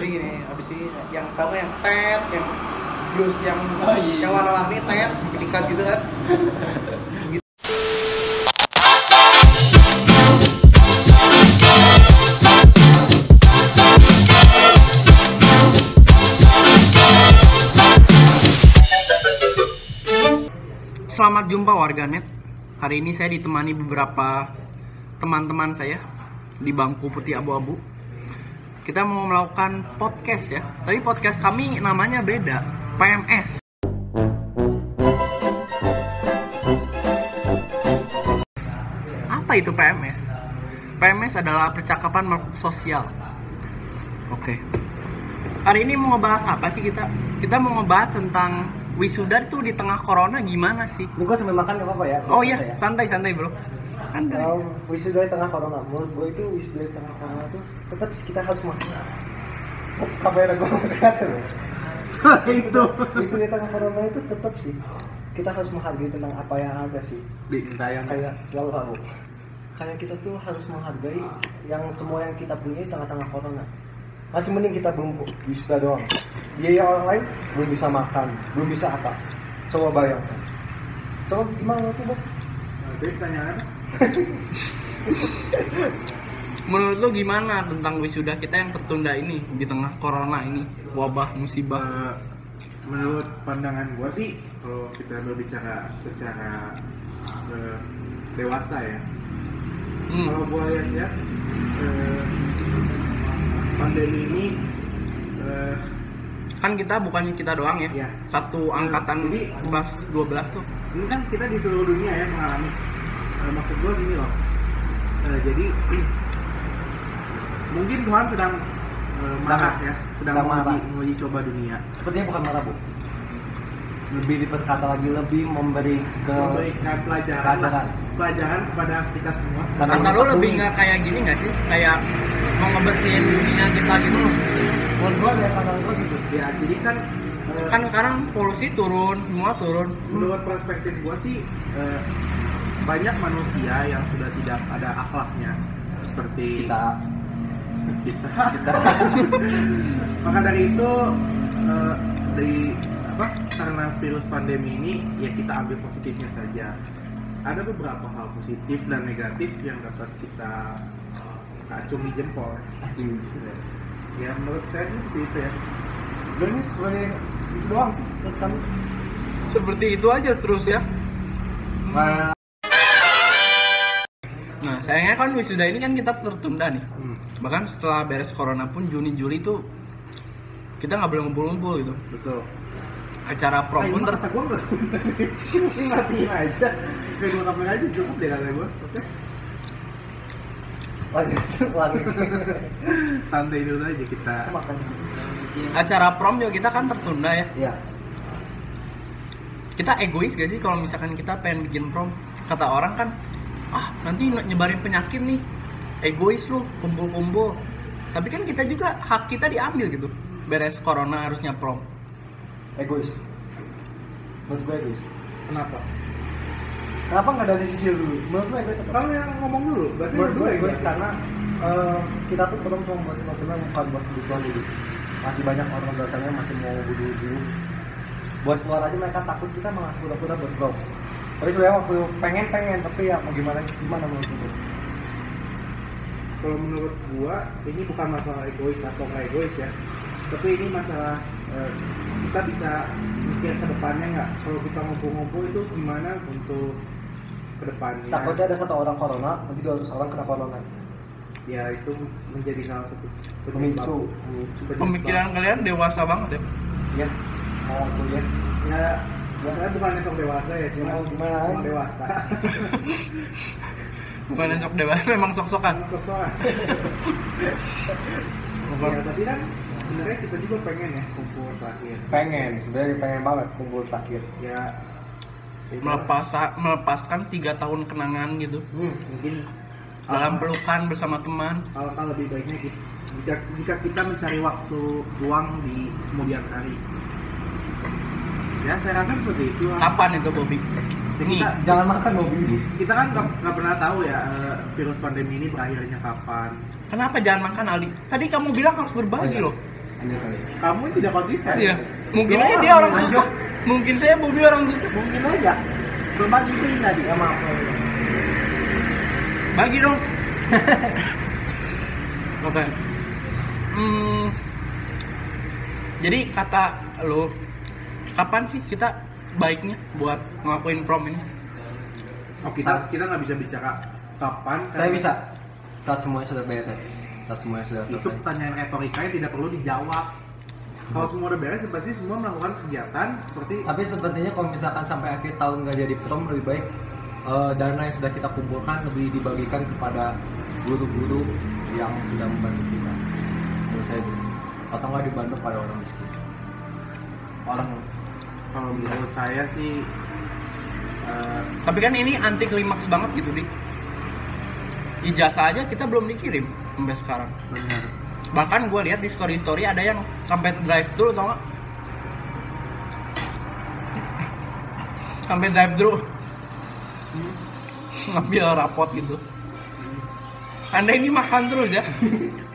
jadi gini abis ini yang kamu yang tet yang blues yang Oh, iya. yang warna-warni tet dikat gitu kan Selamat jumpa warganet. Hari ini saya ditemani beberapa teman-teman saya di bangku putih abu-abu. Kita mau melakukan podcast ya. Tapi podcast kami namanya beda, PMS. Apa itu PMS? PMS adalah percakapan makhluk sosial. Oke. Hari ini mau ngebahas apa sih kita? Kita mau ngebahas tentang wisuda tuh di tengah corona gimana sih? Gue sambil makan gak apa-apa ya? Oh iya, ya? santai santai bro. Santai. Kalau wisuda di tengah corona, menurut gue itu wisuda di tengah corona itu tetap kita harus makan. Kamera gue ya? itu. Wisuda di tengah corona itu tetap sih kita harus menghargai tentang apa yang ada sih. Di tayang Kayak lalu lalu. Kayak kita tuh harus menghargai yang semua yang kita punya di tengah-tengah corona. Masih mending kita belum wisuda doang. Dia orang lain belum bisa makan, belum bisa apa. Coba bayangkan. Coba gimana tuh, Bang? Jadi pertanyaannya Menurut lo gimana tentang wisuda kita yang tertunda ini di tengah corona ini, wabah musibah? Eh, menurut pandangan gua sih kalau kita berbicara secara eh, dewasa ya Hmm. kalau gua lihat-lihat eh, pandemi ini eh, Kan kita bukan kita doang ya. Iya. Satu angkatan Jadi- kelas 12 tuh. ini kan kita di seluruh dunia ya mengalami Eh, maksud gua gini loh Eh, jadi mungkin Tuhan sedang eh, marah ya sedang, sedang marah. menguji coba dunia Sepertinya bukan marah bu. Lebih diperkata lagi lebih memberi ke memberikan pelajaran Pelajaran. pelajaran kepada kita semua Karena Kata lo lebih nggak kayak gini nggak sih? Kayak mau ngebersihin dunia kita gitu loh. Menurut gua ya kata gua gitu. ya jadi kan eh, Kan sekarang polusi turun, semua turun. menurut perspektif gua sih eh, banyak manusia yang sudah tidak ada akhlaknya seperti Kita. Kita. kita. Maka dari itu eh, dari apa karena virus pandemi ini ya kita ambil positifnya saja. Ada beberapa hal positif dan negatif yang dapat kita eh, acungi jempol. Ya menurut saya sih seperti itu ya. Ini sebenarnya itu doang sih. Menurut kami. Seperti itu aja terus ya. Nah, sayangnya kan wisuda ini kan kita tertunda nih. Hmm, Bahkan setelah beres corona pun Juni Juli tuh kita nggak boleh ngumpul-ngumpul gitu. betul Acara prom pun ter gue nggak ngatiin aja kayak dua kamera aja cukup deh kata gue oke lagi lagi santai dulu aja kita makan. acara prom juga kita kan tertunda ya. Iya. Kita egois gak sih kalau misalkan kita pengen bikin prom? Kata orang kan, ah nanti nyebarin penyakit nih. Egois lu, kumpul-kumpul. Tapi kan kita juga hak kita diambil gitu. Beres corona harusnya prom. Egois. Menurut gua egois. kenapa Kenapa nggak dari sisi dulu? Menurut gua egois apa? kalau yang ngomong dulu berarti Menurut gue ya, egois berarti? karena eh, kita tuh belum cuma buat maksudnya bukan buat kebutuhan hidup masih banyak orang dasarnya masih mau budu-budu buat keluar aja mereka takut kita malah pura-pura buat go tapi sebenarnya waktu pengen pengen tapi ya mau gimana gimana menurut gue kalau menurut gua ini bukan masalah egois atau nggak egois ya. Tapi ini masalah eh, kita bisa mikir ke depannya nggak? Kalau kita ngumpul-ngumpul itu gimana untuk ke depannya? Takutnya ada satu orang corona nanti 200 orang kena corona. Ya itu menjadi salah satu pemicu. Pemikiran kalian dewasa banget ya. ya mau aku ya ya masalahnya bukan esok dewasa ya cuma mau gimana emang dewasa Bukan yang sok dewasa, memang sok-sokan. sok-sokan ya tapi kan sebenarnya kita juga pengen ya kumpul terakhir pengen sebenarnya pengen banget kumpul terakhir ya itu Melepas, melepaskan tiga tahun kenangan gitu. hmm. mungkin Dalam pelukan bersama teman. alangkah lebih baiknya ki- jika, jika kita mencari waktu luang di kemudian hari ya saya rasa seperti itu Kapan itu Bobby? Ini kita, jangan makan mobil kita kan nggak pernah tahu ya eh, virus pandemi ini berakhirnya kapan kenapa jangan makan Aldi? Tadi kamu bilang harus berbagi Oh, iya. loh. Lanjut kali. Kamu tidak konsisten. Iya. Mungkin aja dia orang susah. Mungkin saya Bobby orang susah. Mungkin aja. Berbagi itu tadi. Ya maaf. Bagi dong. Oke. Hmm, jadi kata lo, kapan sih kita baiknya buat ngelakuin prom ini? Oh, kita kita nggak bisa bicara kapan. Saya karena bisa. Saat semuanya sudah beres. Saat semuanya sudah Itu selesai. pertanyaan retorika yang tidak perlu dijawab. Kalau semua udah beres, pasti semua melakukan kegiatan seperti Tapi sepertinya kalau misalkan sampai akhir tahun nggak jadi prom lebih baik eh, dana yang sudah kita kumpulkan lebih dibagikan kepada guru-guru yang sudah membantu kita. Menurut saya gitu. Atau nggak dibantu pada orang miskin. Orang kalau menurut saya sih eh, Tapi kan ini anti klimaks banget gitu di. Ijazah aja kita belum dikirim sampai sekarang. benar. Bahkan gue lihat di story story ada yang sampai drive thru tau gak? Sampai drive thru ngambil rapot gitu. Anda ini makan terus ya?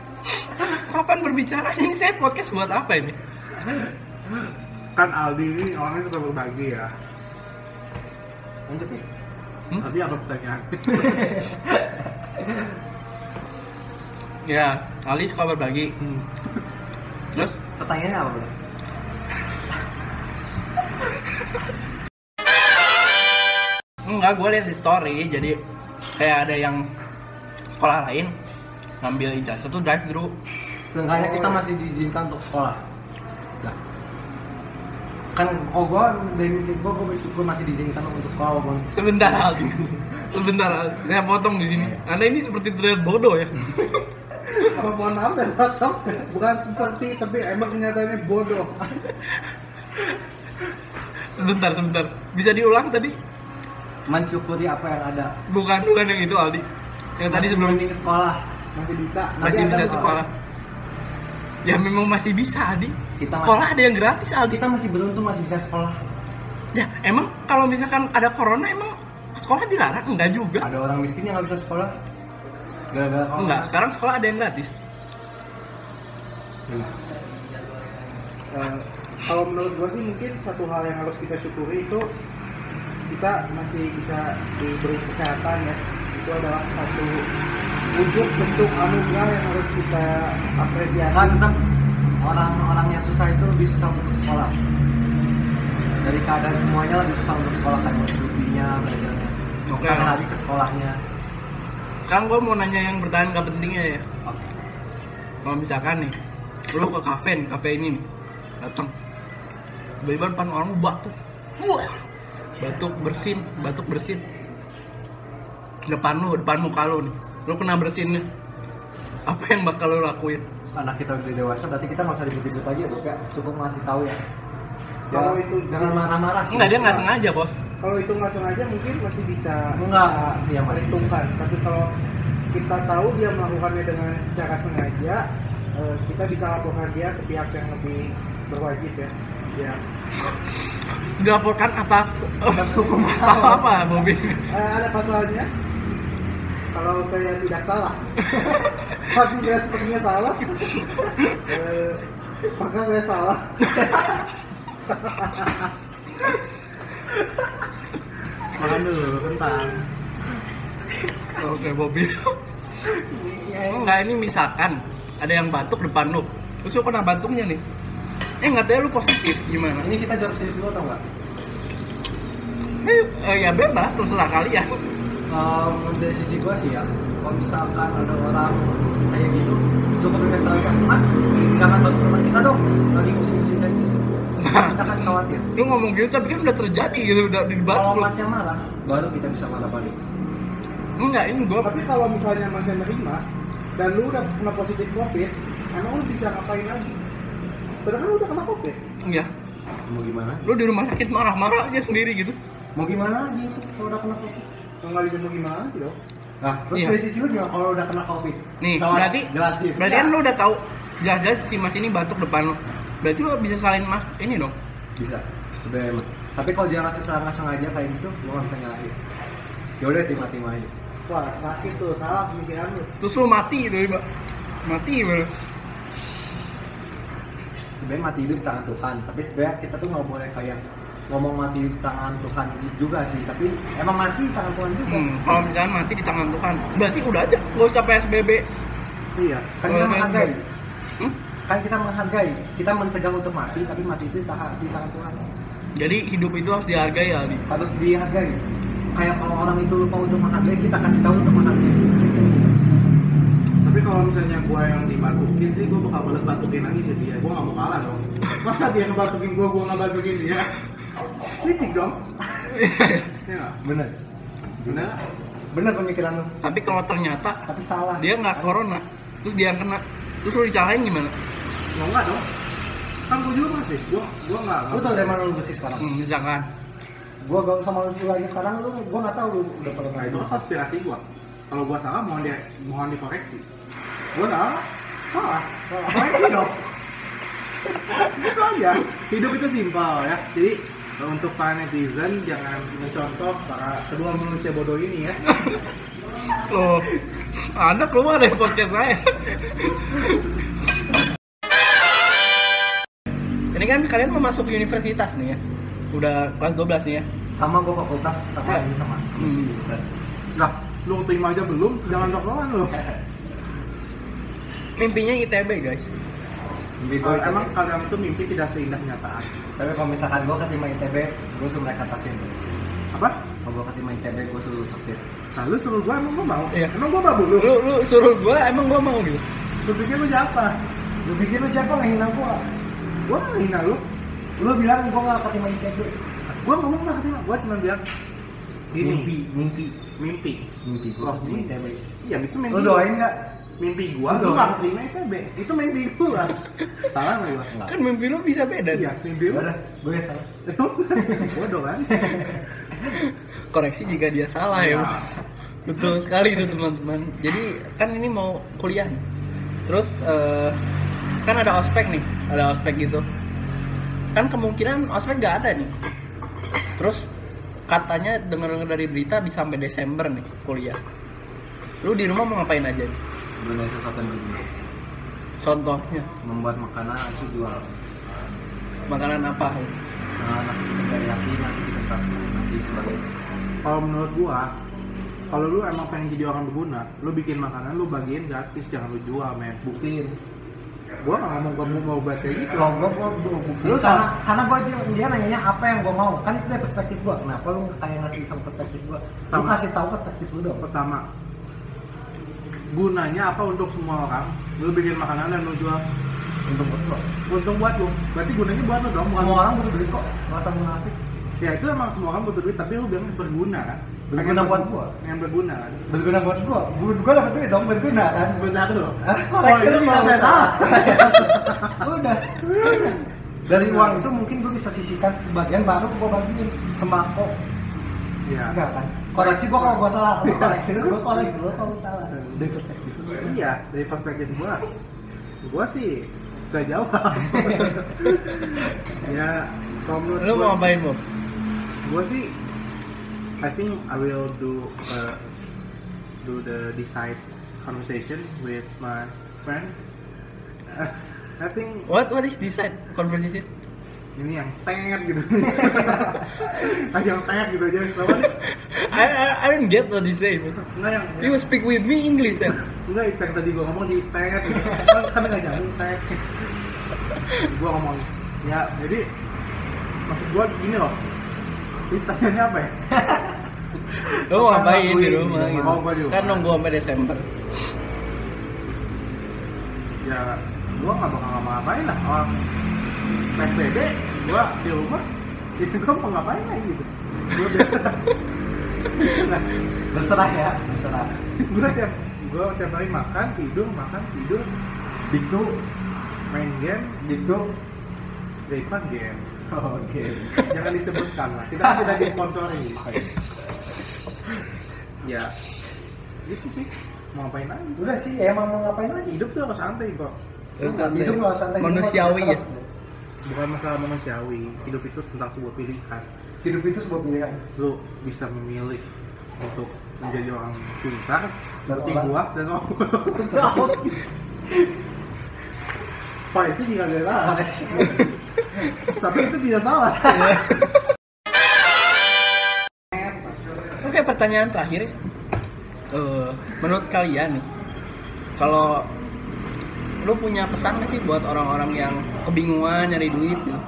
Kapan berbicara ini saya podcast buat apa ini? Kan Aldi ini orangnya suka berbagi ya. lanjut nih. Hmm? Tadi apa pertanyaan? Ya, Ali suka berbagi. Terus Pertanyaannya apa bro? enggak gue lihat di story jadi kayak ada yang sekolah lain ngambil ijazah tuh drive thru Seenggaknya kita masih diizinkan untuk sekolah. Kan kalau gua dari gua gua bersyukur masih diizinkan untuk sekolah walaupun sebentar Ali sebentar saya potong di sini. Anda ini seperti terlihat bodoh ya? Oh, mohon maaf saya potong. Bukan seperti, tapi emang kenyataannya bodoh. sebentar sebentar. Bisa diulang tadi? Mensyukuri apa yang ada. bukan bukan yang itu Aldi. Yang tadi Masih sebelum mending sekolah. Masih bisa. masih Nanti bisa ada sekolah ya memang masih bisa Aldi. Kita sekolah ada yang gratis Aldi. Kita masih beruntung masih bisa sekolah. ya emang kalau misalkan ada corona emang sekolah dilarang? Enggak juga. Ada orang miskin yang nggak bisa sekolah. Gara-gara enggak sekarang sekolah ada yang gratis. Eh, kalau menurut gua sih mungkin satu hal yang harus kita syukuri itu kita masih bisa diberi kesehatan ya. Itu adalah satu wujud bentuk anugerah yang harus kita apresiasi Kan tetap orang-orang yang susah itu lebih susah untuk sekolah. Dari keadaan semuanya lebih susah untuk sekolah kan rupiahnya, belajarnya. Oke. Bukan lagi ke sekolahnya. sekarang gue mau nanya yang pertanyaan gak pentingnya ya Oke. kalau misalkan nih lu ke kafe nih kafe ini nih datang tiba-tiba depan orang lu batuk wah batuk bersin batuk bersin depan lu depan muka lu nih lu kena bersin nih apa yang bakal lu lakuin? Anak kita udah dewasa, berarti kita nggak usah ribut-ribut lagi ya. Kayak cukup ngasih tahu ya. Kalau Ya, itu- jangan marah-marah sih. enggak dia nggak sengaja bos. Kalau itu nggak sengaja mungkin masih bisa Enggak. Iya, masih perhitungkan. Tapi kalau kita tahu dia melakukannya dengan secara sengaja eh, kita bisa laporkan dia ke pihak yang lebih berwajib ya. Ya dilaporkan atas Atas hukum pasal apa Bobby? Eh, ada pasalnya kalau saya tidak salah. Tapi saya sepertinya salah. Eh, maka saya salah. Makan dulu kentang oke Bobby. Enggak ini misalkan ada yang batuk depan lu. Terus lu kena batuknya nih. Eh nggak tahu lu positif gimana? Ini kita jawab serius dulu atau enggak? Eh, eh, ya bebas terserah kalian Um, dari sisi gua sih ya, kalau misalkan ada orang kayak gitu, cukup tahu kan, Mas, jangan bantu teman kita dong, lagi musim-musim kayak gitu. Kita kan khawatir. lu ngomong gitu tapi kan udah terjadi gitu udah di Kalau masnya marah, baru kita bisa marah balik. enggak ini gua tapi kalau misalnya masih nerima dan lu udah kena positif covid emang lu bisa ngapain lagi padahal kan lu udah kena covid iya Mau gimana? lu di rumah sakit marah-marah aja sendiri gitu Mau gimana lagi itu kalau udah kena covid? Nggak bisa mau gimana dong Nah, terus Iya. dari sisi lu gimana kalau udah kena covid? nih Coba berarti jelasin. berarti kan lu udah tahu jelas-jelas si mas ini batuk depan lu berarti lu bisa salin mas ini dong bisa sebenarnya emang. Tapi kalau dia ngasih secara nggak sengaja kayak gitu, lu nggak bisa nyalahin. Ya udah terima-terima aja. wah sakit tuh salah pemikiran lu terus lu mati itu Mbak. mati bener sebenarnya mati hidup di tangan Tuhan tapi sebenarnya kita tuh nggak boleh kayak ngomong mati di tangan Tuhan juga sih tapi emang mati di tangan Tuhan juga. Hmm, kalau misalnya mati di tangan Tuhan, berarti udah aja, nggak usah PSBB. iya kan kita menghargai. Hmm? kan kita menghargai. Kita mencegah untuk mati tapi mati itu di tangan, di tangan Tuhan. Jadi hidup itu harus dihargai ya, Aldi. harus dihargai. Kayak kalau orang itu lupa untuk menghargai kita kasih tahu untuk menghargai. Tapi kalau misalnya gua yang dibatukin sih gua bakal balas batukin lagi ke dia gua nggak mau kalah dong. Masa dia ngebatukin gua gua nggak batukin dia kritik dong ya bener bener bener pemikiran lu Tapi kalau ternyata tapi salah dia nggak corona, terus dia yang kena, terus lu dicalain gimana? mau nggak dong kan gua juga masih gua gua nggak lu tau dari mana lu bersih sekarang Hmm, misalkan, gua gak sama lu lagi sekarang lu gua nggak tahu lu udah pernah Nah itu konspirasi gua. Kalau gua salah mohon dia mohon dikoreksi. Gua salah, salah. Koreksi dong. itu aja. Hidup itu simpel ya. Jadi untuk para netizen jangan mencontoh para kedua manusia bodoh ini ya. loh, anda keluar dari podcast saya. Ini kan kalian mau masuk universitas nih ya, udah kelas 12 nih ya. sama gua fakultas sama Ya. ini sama Hmm. jurusan. Lah, lu terima aja belum? Jangan sok-sokan lu. Mimpinya ITB guys. Mimpi Kalau gua emang kalian itu mimpi tidak seindah kenyataan. tapi kalau misalkan gua keterima ITB gua suruh mereka takdir Apa? kalau gua keterima ITB gua suruh takdir Nah, lu suruh gua emang gua mau? Iya. Emang gua babu lu? Lu lu suruh gua emang gua mau gitu. Lu pikir lu siapa? lu pikir lu siapa ngehina gua Gua nggak hina lu. lu bilang gua nggak keterima ITB Gua ngomong nggak keterima. Gua cuma bilang gini. mimpi mimpi mimpi mimpi Oh, gua keterima mimpi. ITB iya itu mimpi lu doain nggak mimpi gua Lu gua nggak terima ITB itu mimpi gua salah nggak gua. Kan mimpi lu bisa beda. iya mimpi gua udah gue ya salah bodoh kan Koreksi jika dia salah ya. Iya. Betul sekali itu teman-teman. Jadi kan ini mau kuliah. nih. Terus eh, kan ada ospek nih, ada ospek gitu. Kan kemungkinan ospek gak ada nih. Terus katanya dengar-dengar dari berita bisa sampai Desember nih kuliah. Lu di rumah mau ngapain aja nih? Belajar sesuatu yang dulu Contohnya? Membuat makanan aku jual. Makanan apa? nah, nasi chicken teriyaki nasi chicken katsu nasi sebagainya. Kalau menurut gua kalau lu emang pengen jadi orang berguna lu bikin makanan lu bagiin gratis jangan lu jual men. Buktiin. Gua nggak ngomong kamu mau buat kayak gitu. Kalau gue gue buktiin. Lu karena sama- karena gue dia, dia nanyanya apa yang gue mau. Kan itu dari perspektif gue kenapa lu kayak ngasih sama perspektif gue lu kasih tahu perspektif lu dong. Pertama gunanya apa untuk semua orang? Lu bikin makanan dan lu jual. Untuk gue untung buat lu. Berarti gunanya buat lu dong bukan semua orang butuh duit kok. Usah munafik? Ya itu emang semua orang butuh duit tapi lu bilang berguna kan? Berguna buat berguna- gua. yang berguna kan? Berguna buat gue gue dapat duit dong berguna kan? Benar lu. Hah? Oh, koreksi itu lu salah. udah. Dari uang itu mungkin gue bisa sisihkan sebagian baru gue bagiin sembako. Iya. Enggak kan koreksi gue kalau gue salah. Lu koreksi. Lu gue koreksi lu kalau salah. Dari perspektif. Iya dari perspektif gua. Gua sih gak jawab. Ya kalau menurut Lu gua- mau ngapain, Bob? gua sih I think I will do uh, do the decide conversation with my friend. Uh, I think What what is side conversation? Ini yang tenget gitu ah yang tenget gitu aja apa nih I, I I don't get what you say. Man. enggak yang You speak with me English ya? enggak yang tadi gua ngomong di tenget gitu. kan kan nggak nyambung tenget gua ngomong ya jadi maksud gua gini loh ditanyanya apa ya Lu mau ngapain di Ngapain? rumah gitu? Oh. Kan nunggu sampai Desember. ya gua nggak bakal ngapa-ngapain lah orang PSBB gua di rumah itu gua mau ngapain lagi gitu? Gua biasa. Nah, berserah ya berserah. Gua tiap gua tiap hari makan tidur makan tidur itu main game itu ya itu kan game. Oke jangan disebutkan lah kita kan tidak disponsori. Ya gitu sih. Mau ngapain lagi? Udah sih ya emang mau ngapain lagi? Hidup tuh harus santai kok. Santai. hidup nggak santai. Manusiawi ya. Bukan masalah manusiawi hidup itu tentang sebuah pilihan hidup itu sebuah pilihan lu bisa memilih untuk menjadi orang pintar seperti gua dan orang Pak itu gak salah. Tapi itu tidak salah. Oke, pertanyaan terakhir. Eh, menurut kalian nih, kalau lu punya pesan nggak sih buat orang-orang yang kebingungan nyari duit gitu?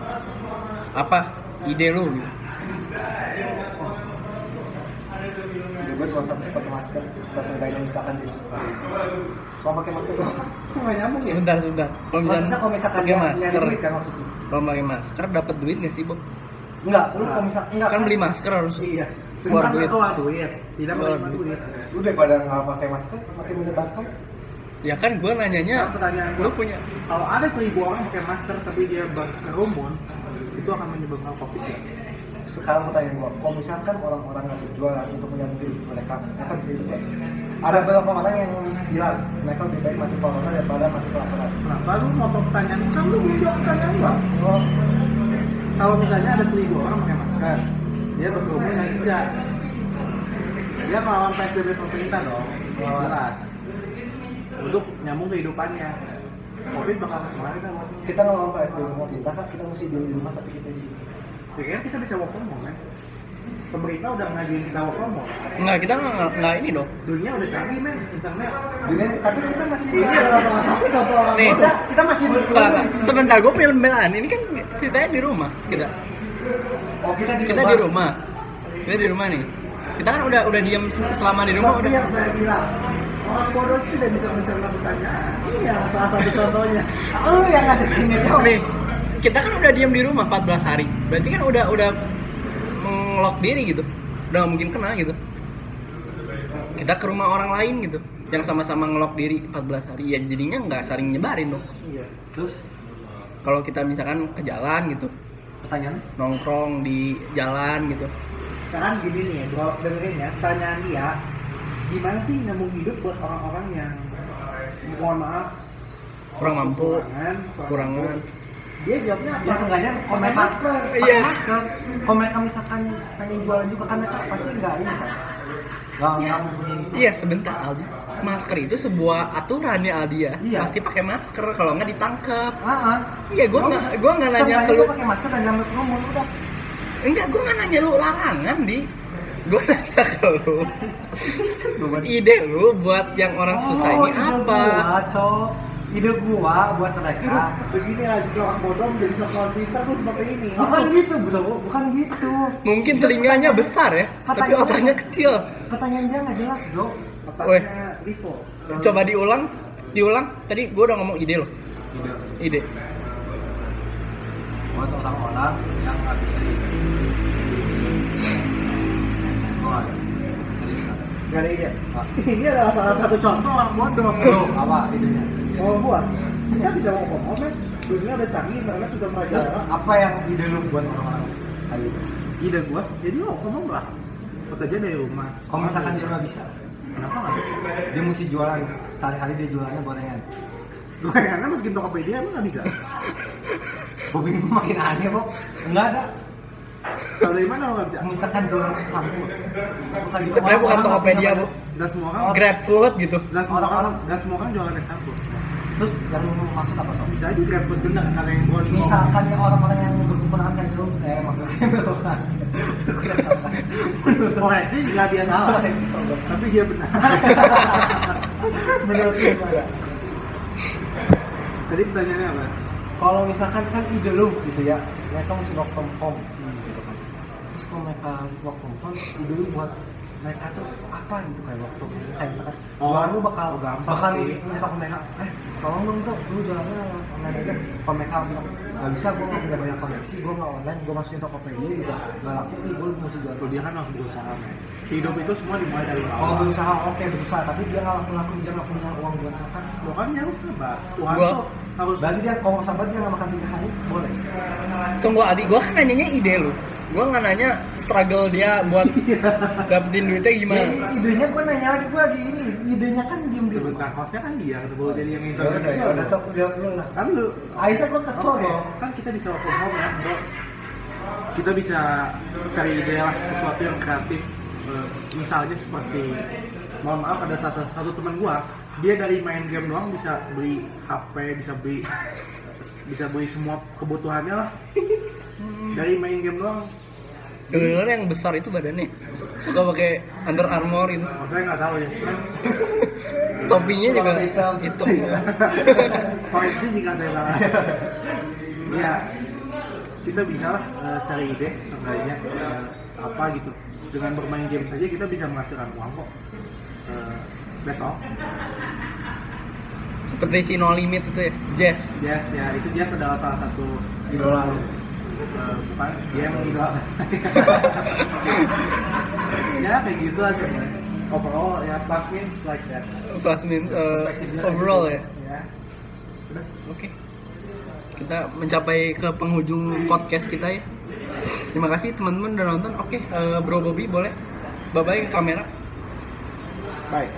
Apa ide lu? Gitu? Gue cuma satu pakai masker langsung kayak misalkan di kalau pakai masker tuh nggak nyambung ya? Sebentar, sebentar. Kalau misalnya kalau misalkan pakai masker, duit kan maksudnya kalau pakai masker dapat duit nggak sih, Bob? enggak lu kalau misalkan enggak Kan beli masker harus Iya. Keluar Bukan duit. keluar duit. Tidak Keluar duit. lu daripada nggak pakai masker pakai menyebarkan Ya kan gue nanyanya, Nah, pertanyaan lu gua. punya Kalau ada seribu orang pakai masker tapi dia berkerumun, itu akan menyebabkan covid ya? sekarang mau tanya gua kalau misalkan orang-orang yang berjualan untuk menyambung hidup mereka mereka bisa hidup nggak? ada beberapa orang yang bilang mereka lebih baik mati corona daripada mati kelaparan Kenapa lu mau pertanyaan? Kan lu belum jawab pertanyaan gua. oh, Kalau misalnya ada seribu orang pakai masker, dia berkerumun yang tidak. Dia melawan PSBB pemerintah dong, jelas. Untuk nyambung kehidupannya. Covid bakal kemarin kan kita nggak mau pakai pemerintah kan kita mesti diem di rumah tapi kita di sini Pikir kita bisa work from home kan? Pemerintah udah ngajuin kita work from home. Enggak, kita nggak nggak ini dong. Dunia udah canggih men, internet. Dunia, tapi kita masih Ini adalah salah satu contoh orang Nih. kita, kita masih di sini. Sebentar, gue punya pembelaan. Ini kan ceritanya di rumah kita. oh kita di Kita rumah di rumah. Kita di rumah nih. Kita kan udah udah diam selama di rumah Tapi udah. yang saya bilang, orang bodoh itu tidak bisa mencerna pertanyaan. Iya, salah satu contohnya. lu yang ada tanya jawab Nih, kita kan udah diam di rumah 14 hari. Berarti kan udah udah ngelok diri gitu. Udah nggak mungkin kena gitu. Kita ke rumah orang lain gitu yang sama-sama ngelok diri 14 hari ya jadinya nggak saling nyebarin dong Iya. terus kalau kita misalkan ke jalan gitu pertanyaan nongkrong di jalan gitu Sekarang gini nih, bro, dengerin ya, pertanyaan dia, gimana sih nyambung hidup buat orang-orang yang mohon maaf kurang mampu kekurangan, kurangan Dia jawabnya apa? ya seenggaknya pakai komen masker. Iya. masker. Kalau mereka misalkan pengen jualan juga kan mereka pasti nggak ini kan iya. sebentar Aldi. Masker itu sebuah aturan ya Aldi ya. Iya. pasti pakai masker kalau nggak ditangkap iya gua nggak gua nggak nanya ke lu pakai masker dan jangan berkerumun udah enggak gua nggak nanya lu larangan di gua nanya ke lu. Ide lu buat yang orang susah ini Oh, ide apa? gua, cok. Ide gua buat mereka. Begini lah, jika orang bodoh menjadi seorang pintar tuh seperti ini. bukan gitu bro bukan gitu. Mungkin telinganya besar ya tapi Pertanyaan- otaknya kecil. pertanyaan dia nggak jelas bro Weh. Otaknya Lipo. coba diulang diulang. Tadi gua udah ngomong ide lo ide. Ide. Buat orang-orang yang nggak bisa hidup nggak ada serius nggak ada ide. Ini adalah salah satu contoh orang bodoh. Apa idenya? Mau buat, kita bisa ngomong ngomong men. Dunia udah canggih, internet sudah merajalela. apa yang ide lu buat orang-orang? Ide gua, jadi lo ngomong lah. Bekerja dari rumah. Kalau misalkan dia nggak bisa, Kenapa nggak bisa? dia mesti jualan sehari-hari dia jualannya gorengan. Gorengannya masukin Tokopedia emang nggak bisa. Bob ini makin aneh, Bob. Enggak ada. Kalau dari mana lo nggak? Misalkan jualan campur. Sebenarnya bukan Tokopedia nggak bu Dan semua orang, Grab food gitu dan semua orang, dan semua orang jualan es campur. Terus yang lu maksud apa, Sob? Bisa aja Grab food bener karena yang gua Misalkan ya orang-orang yang berkekurangan kayak lu, eh maksudnya berkekurangan. koreksi juga dia salah, kalau tapi dia benar. Menurut lu gimana? Tadi pertanyaannya apa? Kalau misalkan kan ide lu gitu ya, mereka mesti work from home kalau mereka work from home, ide lu buat mereka tuh apa gitu kayak home? Kayak misalkan Oh, jualan lu bakal oh, gampang bakal sih. minta ke mereka eh tolong dong tuh lu jualannya online aja. Kalau mereka bilang nggak bisa gue nggak punya banyak koneksi gue nggak online gue masukin Tokopedia juga nggak laku nih gue mesti jual. Kalau dia kan harus berusaha, men. Hidup itu semua dimulai dari kalau bawah. berusaha oke berusaha tapi dia nggak laku laku dia nggak punya uang buat makan Lo kan harus sabar. Tuhan Gua- tuh harus berarti dia kalau sabar dia nggak makan tiga hari boleh? Tunggu Adi gua kan nanyanya ide lu gua nggak nanya struggle dia buat dapetin duitnya gimana. Ya, idenya gue nanya lagi gue lagi ini idenya kan diem di sebentar kosnya kan dia gitu kalau jadi yang Ya internet udah, ya udah sok jawab lu lah. kan lu Aisyah gue kesel Oke, loh. kan kita bisa work from home ya bro. Kita bisa cari ide lah sesuatu yang kreatif. Eh, misalnya seperti mohon maaf ada satu satu teman gua dia dari main game doang bisa beli HP bisa beli bisa beli semua kebutuhannya lah dari main game doang. Dengar yang besar itu badannya. Suka pakai Under Armour itu. oh, saya nggak tahu ya. Topinya juga hitam. hitam. koreksi jika saya salah. Ya kita bisa lah eh, cari ide seenggaknya eh, apa gitu. Dengan bermain game saja kita bisa menghasilkan uang kok. Eh, that's all. Seperti si No Limit itu ya, Jazz. Jazz ya itu Jazz adalah salah satu idola bukan dia idola ya kayak gitu aja overall ya plus means like that Plus min uh, overall ya. ya Oke. Kita mencapai ke penghujung podcast kita ya. Terima kasih teman-teman udah nonton. Oke, eh, Bro Bobby boleh bye bye ke kamera. baik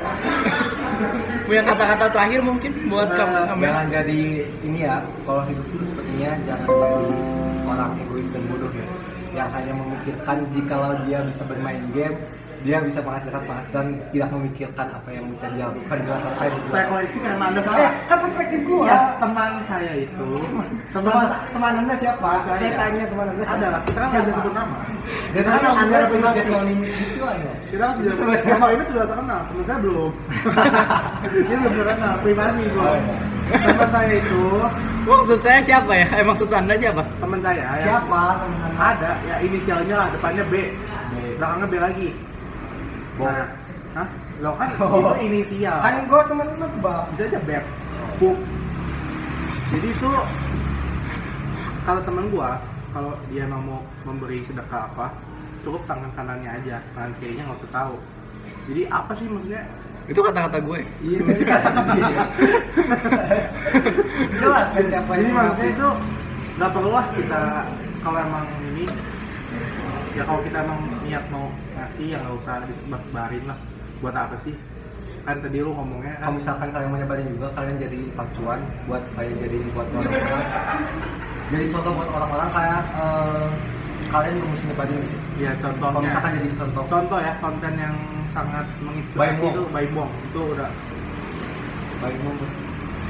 Punya kata-kata terakhir mungkin buat Eh, kam- kamera. jangan jadi ini ya kalau hidup itu sepertinya jangan jadi orang egois dan bodoh ya. Yang hanya memikirkan jikalau dia bisa bermain game dia bisa menghasilkan penghasilan tidak memikirkan apa yang bisa dia lakukan di masa depan saya koreksi karena anda eh salah. kan perspektif gua. Ya teman saya itu. Teman teman teman anda siapa? Saya. saya tanya teman anda ada lah kita kan Siapa? sudah sebut nama. Dia Kita tanya kan anda sudah punya sebut just nama. no limit gitu aja kita kan sudah sebut nama ini sudah terkenal teman saya belum. Dia belum terkenal privasi Oh, bro iya. teman saya itu Maksud saya siapa ya? Eh maksud anda siapa? teman saya yang siapa? Teman anda. Ada ya inisialnya lah depannya B. Belakangnya B lagi Bo. nah hah? lo kan Oh. itu inisial. Kan gua cuma nebak bisa aja beb. Buk jadi itu kalau temen gua kalau dia mau memberi sedekah apa cukup tangan kanannya aja. Tangan kirinya nggak usah tahu. Jadi apa sih maksudnya? Itu kata-kata gue. iya dia. Jelas kan siapa jadi maksudnya itu nggak perlu lah kita kalau emang ini ya kalau kita emang niat mau ngasih ya nggak usah disebar-sebarin lah. Buat apa sih? Kan tadi lu ngomongnya kan kalau misalkan kalian mau nyebarin juga kalian jadi pacuan buat kayak jadi buat orang-orang jadi contoh buat orang-orang kayak eh, kalian juga mesti nyebarin gitu. Ya kalau contohnya misalkan jadi contoh. Contoh ya konten yang sangat menginspirasi itu Baibong itu udah. Baik mau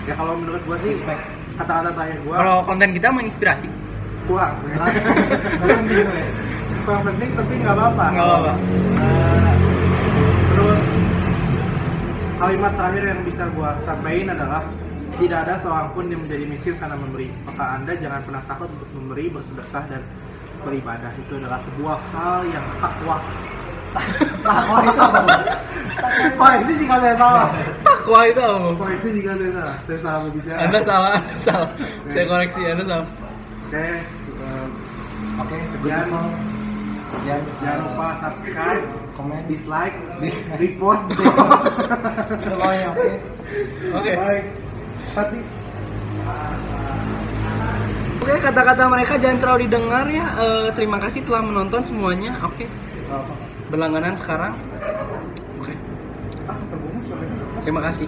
ya kalau menurut gua sih Respect. kata-kata terakhir gua Kalau konten kita menginspirasi. kurang. Kalian bingung ya kurang penting tapi nggak apa-apa Nggak apa-apa. Eh, terus kalimat terakhir yang bisa gua sampaikan adalah tidak ada seorang pun yang menjadi miskin karena memberi maka anda jangan pernah takut untuk memberi bersedekah dan beribadah itu adalah sebuah hal yang takwa takwa itu apa koreksi jika saya salah Takwa itu apa? koreksi jika saya salah saya salah berbicara Anda salah, salah. Saya koreksi, Anda salah. oke eh, oke Sekian. sekian sekian jangan lupa subscribe komen dislike Dislike. report semuanya oke Oke. baik tapi Oke, kata-kata mereka jangan terlalu didengar ya. Eh, terima kasih telah menonton semuanya. Oke. apa Berlangganan sekarang. Oke. ah mah suaranya Terima kasih.